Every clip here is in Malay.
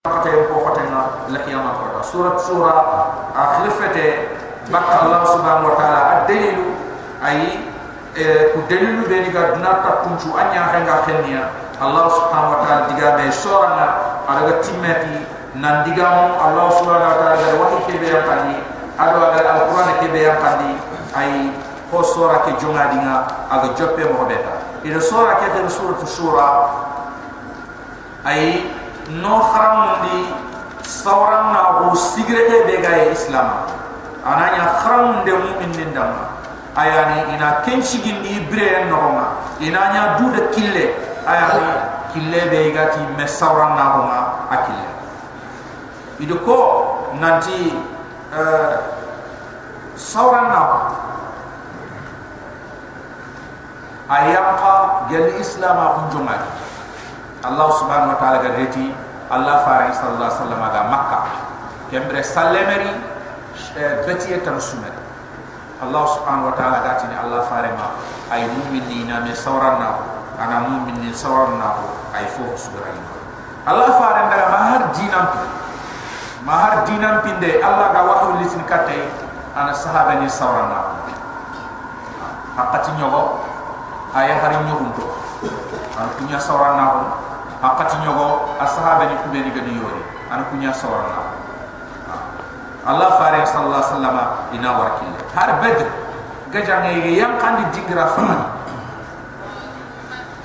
kata ko khatenga la qiyamah ko surat sura akhlifate bakka allah subhanahu wa ta'ala ad-dalilu ay ku dalilu be ni ga dunata tunchu anya hanga khenya allah subhanahu wa ta'ala diga be soranga adaga timmati nan diga mo allah subhanahu wa ta'ala ga wahi ke be yakani ado aga al-quran ke be yakani ay ko sura ke jonga dinga aga joppe mo beta. Ida sura ke te suratu sura ay no kharam di sawran na ko sigrete be ga islam. Ananya kharam de mu'min din dama. Ayani ina kenchigin di bre no ma ina nya du de kille. Ayani kille be gati me sawran na ko ma akille. Ido ko nanti uh, sawran na ayyaqa gel islam a juma allah subhanahu wa ta'ala gadeti allah fara sallallahu alaihi wasallam ga makkah. Kembre salemeri betiye tan sumet Allah subhanahu wa ta'ala gati ni Allah fare ma ay mu'mini na me sawranna ana mu'mini sawranna ay fo subhanahu Allah fare ndara mahar dinam mahar dinam pinde Allah ga wahyu lisin katte ana sahaba ni sawranna hakati nyogo ay hari ana kunya sawranna ko hakati nyogo asahaba ni kubeni gadi yori ana kunya sawranna Allah fare sallallahu alaihi wasallam ina warkil har badr gajange yang kan di digra fa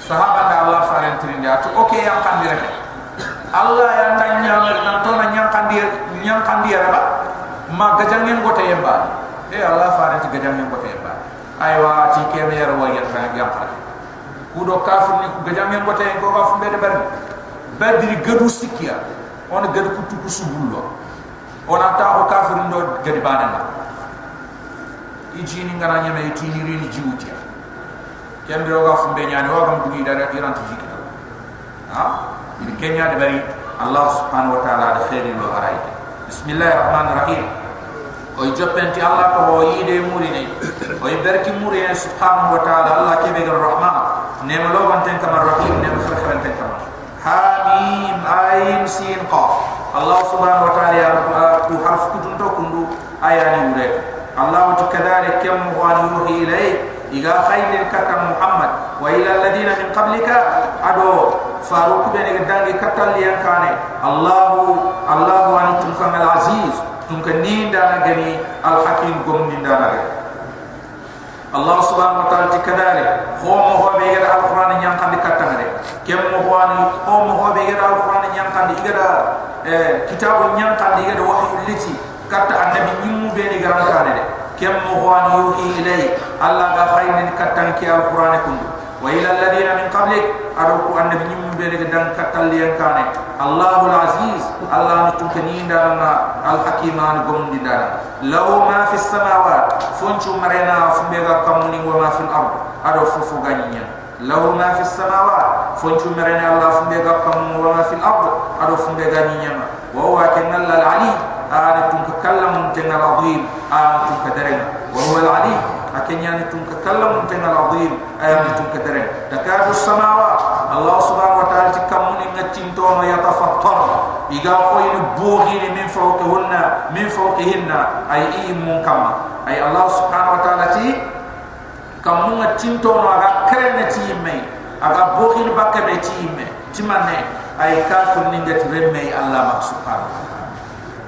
sahaba da Allah fare trin ya to okay yang kan dire Allah yang tanya mer nan to yang kan dire yang kan dire ba ma gajange ngote yemba. E Allah fare ti gajange ngote yemba. Aywa ti keme yar wa kan yang kan kudo kafir ni gajange ngote ko ba fu bede bar badri gadu sikia on gadu kutu kusubullo ona ta ko kafir ndo gadi banan la iji ni ngana nyame iti ni rini jiwuti ken do ga fumbe nyane wa gam dugi dara iran ti ha? Ni kenya de bari allah subhanahu wa ta'ala de khairi lo arai bismillahir rahmanir rahim o jopenti allah ko o yide muri ne o berki muri subhanahu wa ta'ala allah kebe rahman ne mo lo banten kamar rahim ne mo khara kamar hamim ayin sin qaf. Allah subhanahu wa ta'ala ya ku harf kudun to kundu ayani ure Allah wa kadhalik kam wa yuhi ilay iga khayl kaka Muhammad. Wa ila alladhina min qablika. Ado faruq ben dangi katal yang kane. Allah Allah wa antum kamal Allah subhanahu wa ta'ala kadhalik khom ho be gira al-Qur'an yang kan dikatangare kem mo ho ani khom ho be gira al-Qur'an yang kan digira Eh, kitabu nyang kan do wahyu liti kata annabi nyimmu be ni garan kare de kem mo wani yuhi ilay allah ga khayni katan ki alquran kun وإلى الذين من قبلك أروكوا أن نبني من بينك دن كتل ينكاني الله العزيز الله نتو كنين دارنا الحكيمان قمون دي دارنا لو ما في السماوات فنشو مرينا فنبيغا قموني وما في الأرض أرو فوفو غنيني لو ما في السماوات فنشو مرينا الله فنبيغا قمون وما في الأرض أرو فنبيغا غنيني وهو كن الله العليم أنا تنك كلم تنك العظيم أنا تنك درنا وهو العليم akenya ni tum ka kallam tum na azim ayam tum ka tere dakaru samawa allah subhanahu wa ta'ala tikam ni ngatin to ma yatafattar iga ko ni buhi ni min fawqihunna min fawqihinna. Ay ihim munkam ay allah subhanahu wa ta'ala ti kam mun ngatin to no aga krene ti me aga buhi ni bakka be ti me timane ay kafun ni ngat remme allah subhanahu wa ta'ala.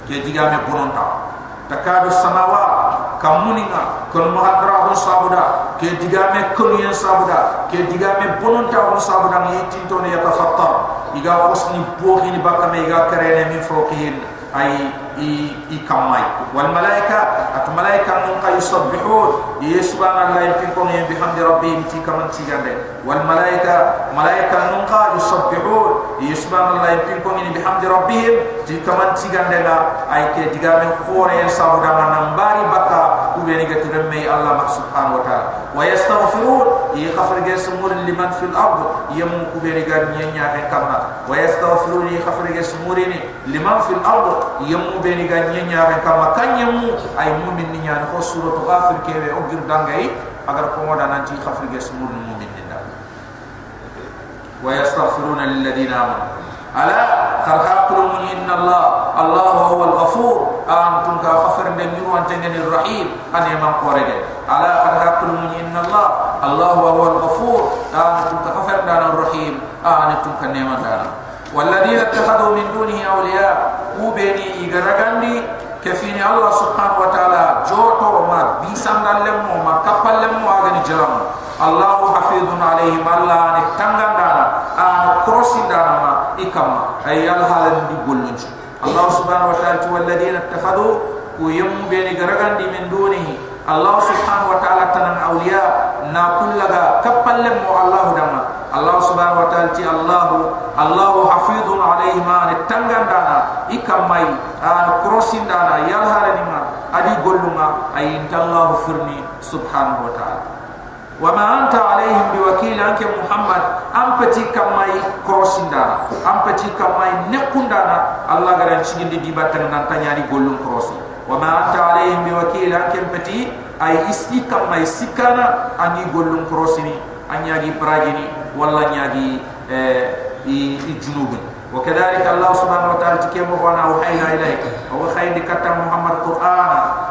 Ke diga me bononta dakaru samawa kamuninga kon mahadra ho sabuda ke diga me kunyen sabuda ke diga me bononta ho sabuda ni tinto ne yatafattar iga hosni bokin bakke me iga krene min fokin ay i kamai wal malaika at malaika nun kay yusabbihun. Ye subhana allah yimpi ko yimpi hamdi rabbihim ti kaman ti gande wal malaika malaika nun kay yusabbihun. Ye subhana allah yimpi ko yimpi hamdi rabbihim ti kaman ti ke digame khore en sabu da manam bari baka ku be ni gati remme allah subhanahu wa taala wa yastaghfirun ye khafar ge sumur liman fil ard. Yem ku be ni gad nyanya ke kamna wa yastaghfirun ye khafar ge sumur ni liman fil ard yemu be ni ga nyenya ga kama kanyemu ay mu'min ni nyaan ko suratu ghafir على حركات إن الله الله هو الغفور آنتم كفر دانا الرحيم آنتم كنيما دانا والذين اتخذوا من دونه أولياء وبيني إيقرقاندي كفيني الله سبحانه وتعالى جوتو ما بيسان لمو ما كفل لمو آغني جرم الله حفيظ عليهم الله آني تنغان دانا آن كروسي دانا ما إكما أي الهالن دي الله سبحانه وتعالى والذين اتخذوا ويم بيني قرقاندي من دونه Allah subhanahu wa ta'ala tanan awliya na kullaga kappal lemmu Allah dama. Allah subhanahu wa ta'ala ti Allah Allah hafidhun alayhima ni tangan dana ikamai, mai ana dana yalhara ni adi gollunga ay Allah firni subhanahu wa ta'ala. Wa ma anta alaihim biwakil anke Muhammad ampeti kamai kam dana ampeti nekundana Allah garan chigindi dibatan nantanya tanyari gollung krosin باتن نانتانيا دي قلن كروسي وما أنت عليهم بوكيل أنك بتي أي إسي كماي سكانا أني قلن كروسيني أنياجي براجيني ولا نياجي جنوب وكذلك الله سبحانه وتعالى كما وانا وحينا إليك هو خير كتاب محمد القرآن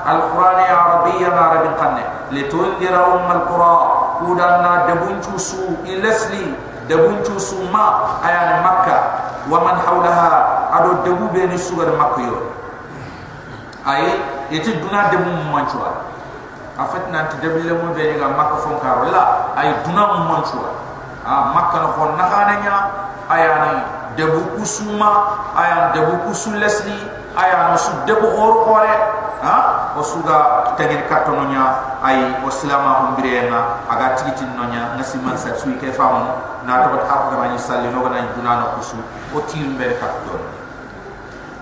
القرآن عربيا عربي قنة لتنذر أم القرى كودنا دبنشو سو إلسلي دبنشو سو ما أيان مكة ومن حولها أدو دبو بين السور ay yete duna de mum manchu wa afat nan te debile mo be ga makka fon ka wala ay duna mum manchu wa a ah, makka no fon nakana nya ayani debu kusuma ayan debu kusulesli ayan su debu hor kore. Ah, ha o suga tagir katono nya ay o salama hum birena aga tigitin no nya nasi man sa sui ke famo na to ta ko ma yi salli no ga na duna na kusu o tirbe katono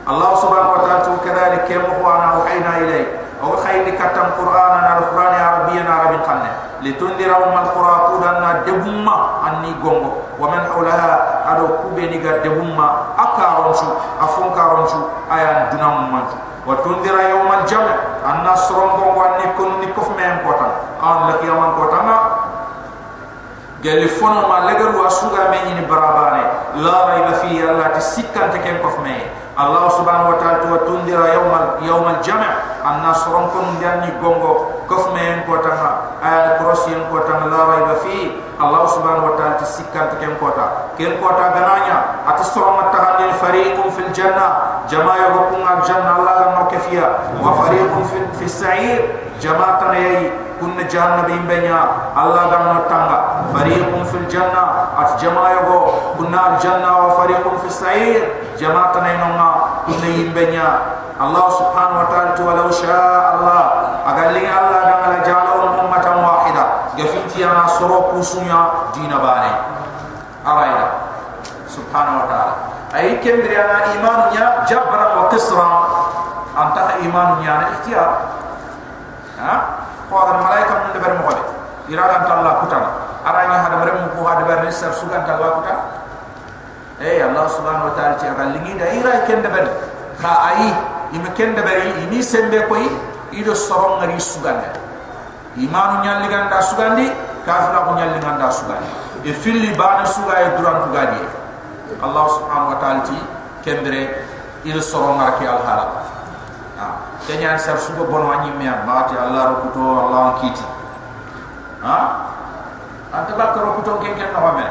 الله سبحانه وتعالى كذلك كما هو أنا أوحينا اليه أو خير كتم قرانا القرآن عربيا عربي قلنا لتنذر أم القرى قدنا دبما أني قوم ومن حولها أدو كوبني دبما اكارونشو افون كارونشو أيان دنام مانتو وتنذر يوم الجمع أن سرونغو واني كن نيكوف ميم كوتان ان لك يوم كوتان جلفونو ما لغرو أسوغا مني برابانه لا ريب فيه الله تسكن تكن كوف ميم Allah subhanahu wa ta'ala tuwa tundira yawmal yawmal jama' anna surankun dianni gongo kofme yang kuota ha ayat kuros yang kuota la raiba fi. Allah subhanahu wa ta'ala tisikkan tu kem kuota kem kuota gananya atas surang yang fariqun fil jannah. Jama' ya al jannah Allah lama kefiya wa fariqun fil sa'ir. Jama' tanayai كن جهنم بين بينيا الله غنى تانغا فريق في الجنة أت جماعة يغو كن الجنة وفريق في السعير جماعة نينونا كن يين بينيا الله سبحانه وتعالى ولو شاء الله أقل لي الله غنى لجعله الممة واحدة يفيتي أنا سرو كوسويا دين باني أرأينا سبحانه وتعالى أي كم دريانا إيمانيا جبرا وكسرا أنت إيمانيا اختيار ها kuwa hada malaika mun debar mukhale iradan Allah kutana aranya hada bare mun hada debar nisar sugan ta kutana eh Allah subhanahu wa ta'ala ti aga lingi da ira ken debar ka ai imi ken debar imi sembe koi ido sorom ngari sugan da imanu nyalli ganda sugandi kafira ko nyalli ganda sugandi e filli bana suga e duran tugadi Allah subhanahu wa ta'ala ti kendere ido sorom ngari al ha. Tanya sar sugo bon wani me abati allah rokuto allah kiti ha? Anta ba ko kuto ken ken no me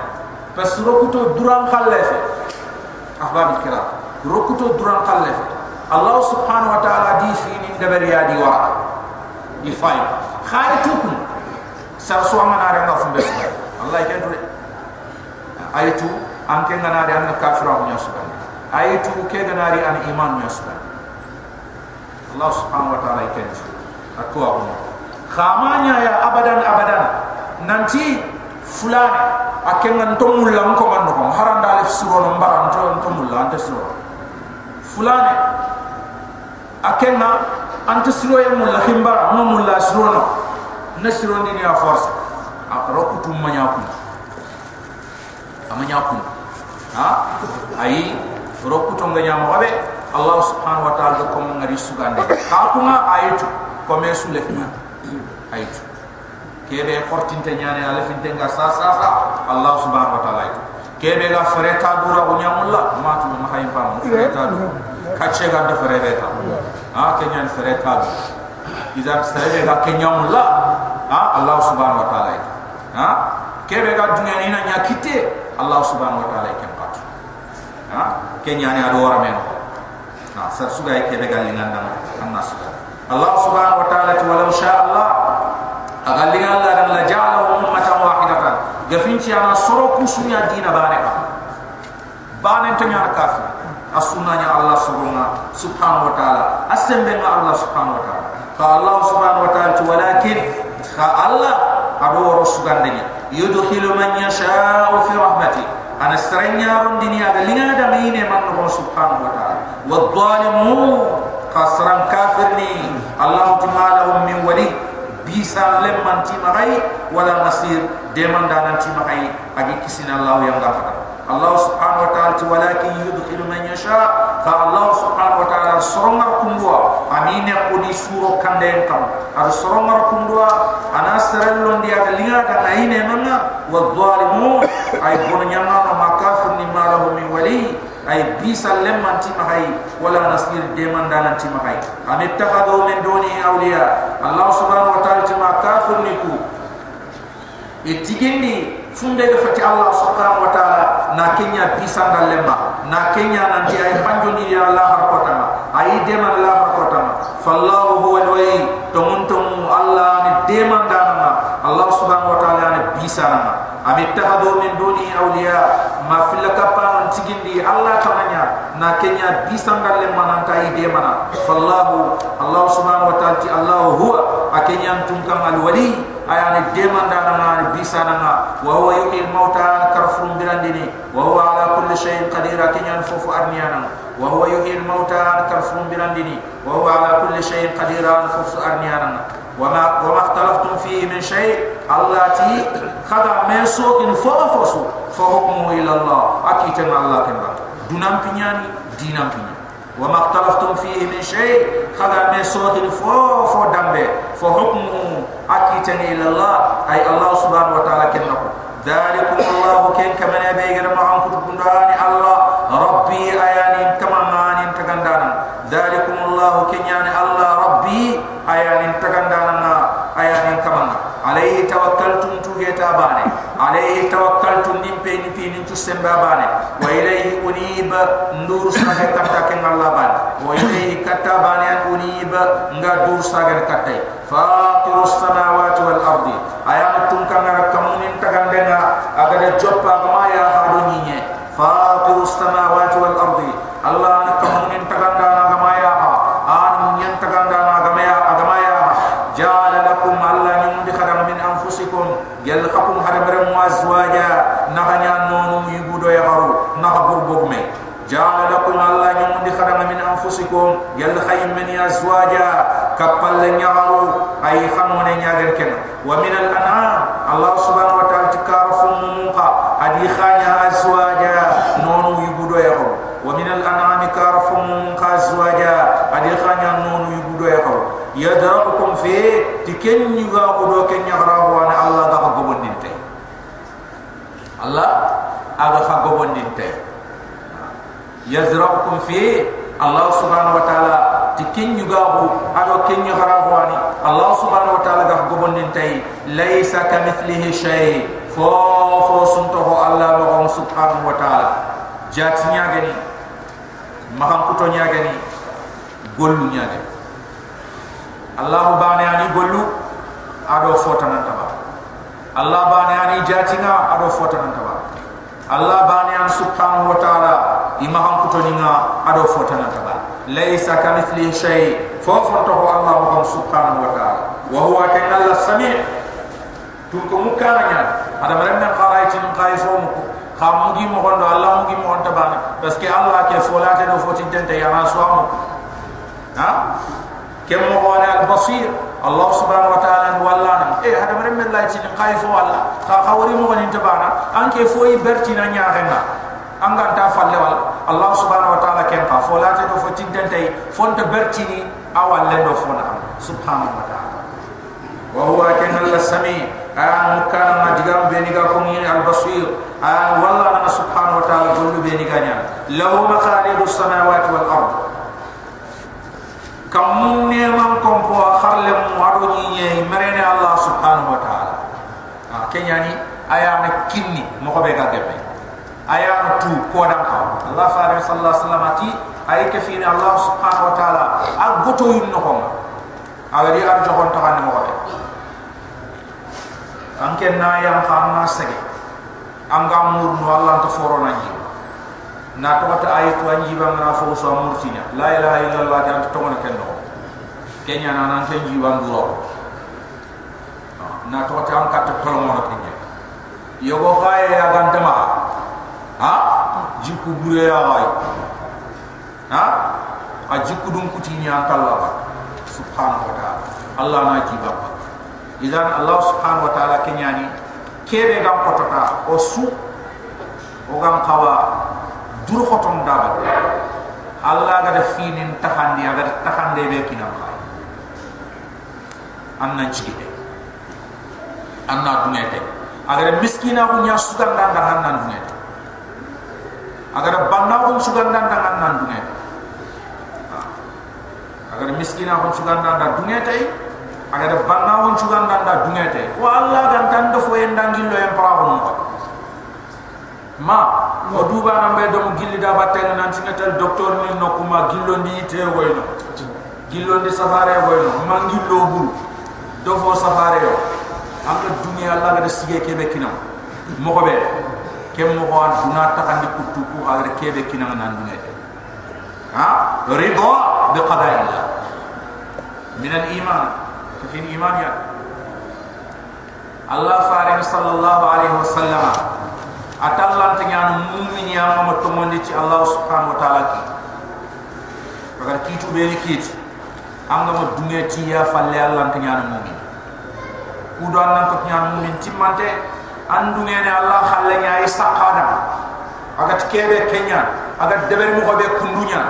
pas rokuto duran khalle fe ahbab Ro kuto duran khalle fe allah subhanahu wa taala di fi ni dabari ya di wa di fay khaytu sar so amana re ngaf be sar allah ken to ayatu anke ngana re an kafra nyasuban ayatu ke ganari an iman nyasuban Allah subhanahu wa ta'ala ikenci aku aku khamanya ya abadan abadan. Nanti fulan akan ngantongul lah engkau mandokong haran dalif suruh nombar antara ngantongul lah antara suruh fulan akan ngak antara suruh yang mula himbar mula mula suruh no nesuruh ni dia force. Aku? Roku tu menyapun menyapun ha ayy roku tu menyapun allah subhanahu wa ta'ala ko mo ngari sugande ka ku nga ayatu ko me su lefna ayatu kebe khortinte nyane ala finte nga sa sa sa allah subhanahu wa ta'ala ayatu kebe ga fereta dura ko nyamulla ma tu ma hay pam fereta du kache ga da fereta ha kenya fereta du izan sere ga kenya mulla ha allah subhanahu wa taala ha? Kebe ga dunya ni na nyakite allah subhanahu wa taala ke pat ha? Kenya ni ado wara men sar suga kebe ga lingan dan annas allah subhanahu wa taala walau sha allah agal lingan la la ja'alahu ummatan wahidatan gafinci ana soro kusunya dina bareka bane tanya kafir. Asunanya Allah subhanahu wa taala. Asembe nga Allah subhanahu wa taala. Ka Allah subhanahu wa taala walakin ka Allah ado ro sugandenya yudkhilu man yasha'u fi rahmati. Ana strenya ron dunia ga linga da mine man subhanahu wa taala wa dhalimun khasran kafir ni. Allah ta'ala min wali. Bisa lemman ti magai wala nasir deman danan ti magai agi kisina Allah yang gafara Allah subhanahu wa ta'ala walakin yudkhilu man yasha. Fa Allah subhanahu wa ta'ala sorongar kundua amin ya kuni suro kande kam ar sorongar kundua ana serello dia galinga da aine nanga wa zalimun ay bono nyama ma makafir ni malahu min wali ay bisa lemman ti mahay wala nasir de man dalan ti mahay am ittakhadu min duni awliya allah subhanahu wa ta'ala ti makafir ni ku itigindi funde de fati allah subhanahu wa ta'ala na kenya dal lemma na kenya nanti ay panjo ni ya allah harkota ay de man allah harkota fallahu huwa alwali tumuntum allah ni de man dana allah subhanahu wa ta'ala ni bisa na am ittakhadu min duni awliya ma fil kappa on tigindi allah tananya na kenya bisangal le mananta ide mana fallahu allah subhanahu wa ta'ala ti allah huwa akenya tumkam al wali ayani de manda na bisana na wa huwa yuhil mauta karfum birandini wa huwa ala kulli shay'in qadir akenya fufu arniana wa huwa yuhil mauta karfum birandini wa huwa ala kulli shay'in qadir fufu arniana وما وما اختلفتم فيه من شيء Allah ti kada meso in fofo fosu fo hukmu ila Allah akita Allah kenba dunam pinyani dinam pinyani wa ma ikhtalaftum fihi min shay kada meso in fofo dambe fa hukmu akita ila Allah ay Allah subhanahu wa ta'ala kenba dalikum Allah kenkam ti semba bane wa ilayhi unib ndur sagen katta ken Allah bane wa ilayhi katta bane an unib nga dur sagen katta fatirus samawati wal ardi. Ayam tum kan ngara kamunin tagandenga agada joppa ma ya harunye fatirus samawati wal ardi. Allah yalla khayyim min yazwaja kapal le nyaaru ay xamone ne nyaagal ken wa min al an'am allah subhanahu wa ta'ala ci ka rasul adi khanya azwaja nonu yibudo ya ko wa min al an'am ka rasul azwaja adi khanya nonu yibudo ya ko yadarukum fi tiken ni ga ko do ken nyaara wa na allah da ko gobon allah aga fa gobon din tay fi Allah subhanahu wa ta'ala ti kinyu gahu ado kinyu harahwani Allah subhanahu wa ta'ala gah gubun nintai laysa kamithlihi shay fo fo suntoho Allah lakum subhanahu wa ta'ala. Jati nyagani maham kuto nyagani gollu nyagani Allah bani ani gollu ado fota nantaba Allah bani ani jati nga ado fota nantaba Allah bani an subhanahu wa ta'ala imaham kuto nyagani ado fotana taba laysa ka mithli shay fo fonto ho allah mo subhanahu wa ta'ala. Wa huwa kan allah samii tun ko mukana nya ada maran na qaraay tin qaraay so mo ha mo gi mo hondo allah mo gi mo hondo ba parce que allah ke folate no foti tente ya so mo ha? Ke mo wala al basir. Allah subhanahu wa ta'ala walla e eh, ada maran men tin qaraay so allah. Ka khawri mo ni tabana anke foyi bertina nya renna angan ta falle wal allah subhanahu wa ta'ala ken ka fo lati do fo tintentay fon bertini awal le do fona subhanahu wa ta'ala. Wa huwa ken al sami an kana ah, majgam beniga ko ni al basir an ah, walla na subhanahu wa ta'ala gollu beniga nya lahu maqalidu samawati wal ard. Kamu ne man kom ko kharle mu ye merene allah subhanahu wa ta'ala. Ah kenyani aya ne kinni mo ko be ga gebe ayar tu kodam ka Allah fara sallallahu alaihi ati ay ke fini Allah subhanahu wa taala ak goto yu no xom awri ar joxon to xani mo anke na yam xamna sege am mur no Allah to foro na ji na to wata ay to anji ba nga fo so murtina la ilaha illa jan to ngona ken do kenya na nan ken ji ba nguro na to wata am kat to lo kenya yogo kay ya, ya gantama lah ha? Jiku bure ya way ha a jiku dum kuti ni ba subhanahu wa ta'ala. Allah na jiba ba idan allah subhanahu wa ta'ala kenya ni kebe gam kotota o su o gam kawa dur khotom daba Allah ga finin tahandi agar tahande be kina khay anna chigide anna dunete agar miskina ko nya sugan dan dan anna dunete agar banna ko sugan dan dan anna dunete agar miskina ko sugan dan dan dunete agar banna ko sugan dan dan dunete ko Allah gan tan do fo endangillo en para ko ma o duba na mbé doomu gilli da batte na nan singatal docteur ni no kuma gillo ndi te woyno gillo ndi safare woyno ma gillo buru do fo safare yo. Am na dunya allah ga sige kebe kinam. Mo ko be kem mo ko duna takandi kutu ku agre kebe kinam nan dunya ha? Ridha bi qada'illah. Min al iman. Kafin iman ya. Allah farid sallallahu alaihi wasallam atallan te nyaan mu'min ya ma to mondi ci allah subhanahu wa ta'ala ki agar kitu be ni kit am nga mo dunge ci ya falle allah te nyaan mu'min. Ku do nan ko nyaan mu'min ci mante andunge ne Allah khalle nya istaqana aga kebe kenya. Aga deber mu khobe kundunya.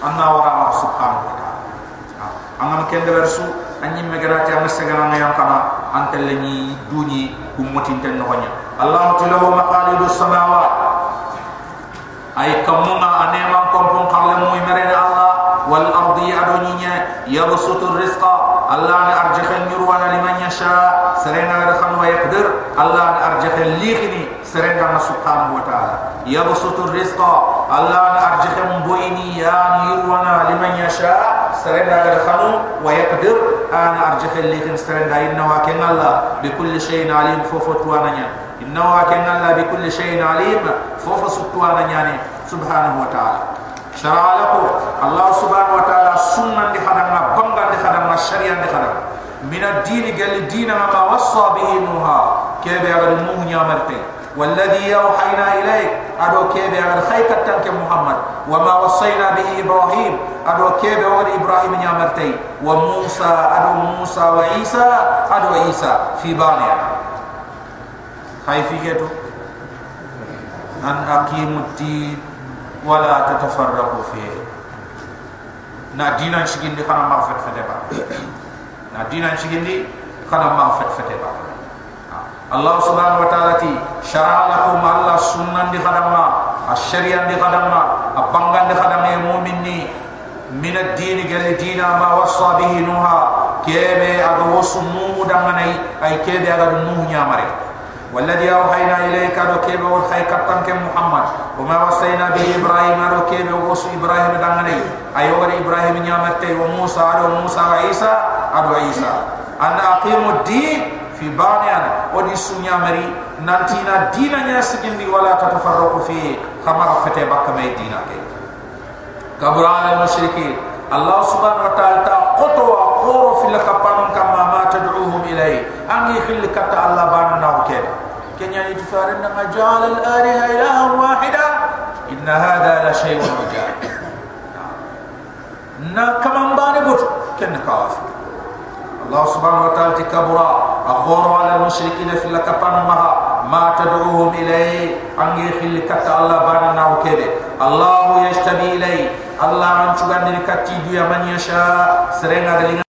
Anna wara ma subhanahu wa ta'ala. Ha. Angam ken deber su anyim megara ta mesegana ne yam kana antel ni duni ku motin no nya Allah tilahu maqalidu samawat ay kamuna anema kompon khalle mu Allah wal ardi adoninya yabsutu rizqa. الله أرجخ النيروانا لمن يشاء سرنا رخن ويقدر. الله أرجخ الليخني سرنا سبحانه وتعالى. يبسط الرزق. الله أرجخ مبويني يا نيروانا لمن يشاء سرنا رخن ويقدر. أنا أرجخ الليخن سرنا إنه كن الله بكل شيء عليم فوفوتوانا إنه كان الله بكل شيء عليم فوف سبحانه يعني سبحانه وتعالى. شرع لكم. الله سبحانه وتعالى سنة لخدمنا بنغا لخدمنا الشريعة لخدمنا من الدين قال الدين ما وصى به نوها كيف يغير نوه نعمرتين والذي يوحينا إليك. أدو كيف يغير خيكة تنك محمد. وما وصينا به إبراهيم. أدو كيف يغير إبراهيم نعمرتين وموسى. أدو موسى وعيسى. أدو عيسى في بانيا. fi geto an aqimu din wala tatafarraqu fi na dinan shigindi kana ma fet fete ba na dinan shigindi kana ma fet fete ba Allah subhanahu wa ta'ala ti syara lakum Allah sunnan di khadamma asyariyan di khadamma abangan di khadamma mu'minni min ad-din gal dina ma wasa bihi nuha kebe aga wasu mu danganai ay kebe aga nuh nyamare والذي أوحينا إليك أدو كيبه والخي كتن محمد وما وصينا به إبراهيم أدو كيبه وصو إبراهيم دنغني أيوغر إبراهيم نعمتي وموسى أدو موسى وعيسى أدو عيسى أن أقيموا الدين في بانيان ودي سنيا مري نانتينا دينا نياسكين دي ولا تتفرقوا فيه خما فتي بك مي دينا كي كبر على المشركين الله سبحانه وتعالى قطوا وقوروا في لكبانون كما ما تدعوهم إليه أني خلك الله بانا ناو كيدا كن يتفارن مجال الآلهة إله واحدا إن هذا لشيء مجال نا كمان باني بوت كن كافر. الله سبحانه وتعالى تكبر أخبر على المشركين في لكبان مها ما تدعوهم إليه. أن يخل كتا الله بانا ناو كده. الله يشتبي إليه. الله أنشغان لكتي ديا من يشاء. سرنا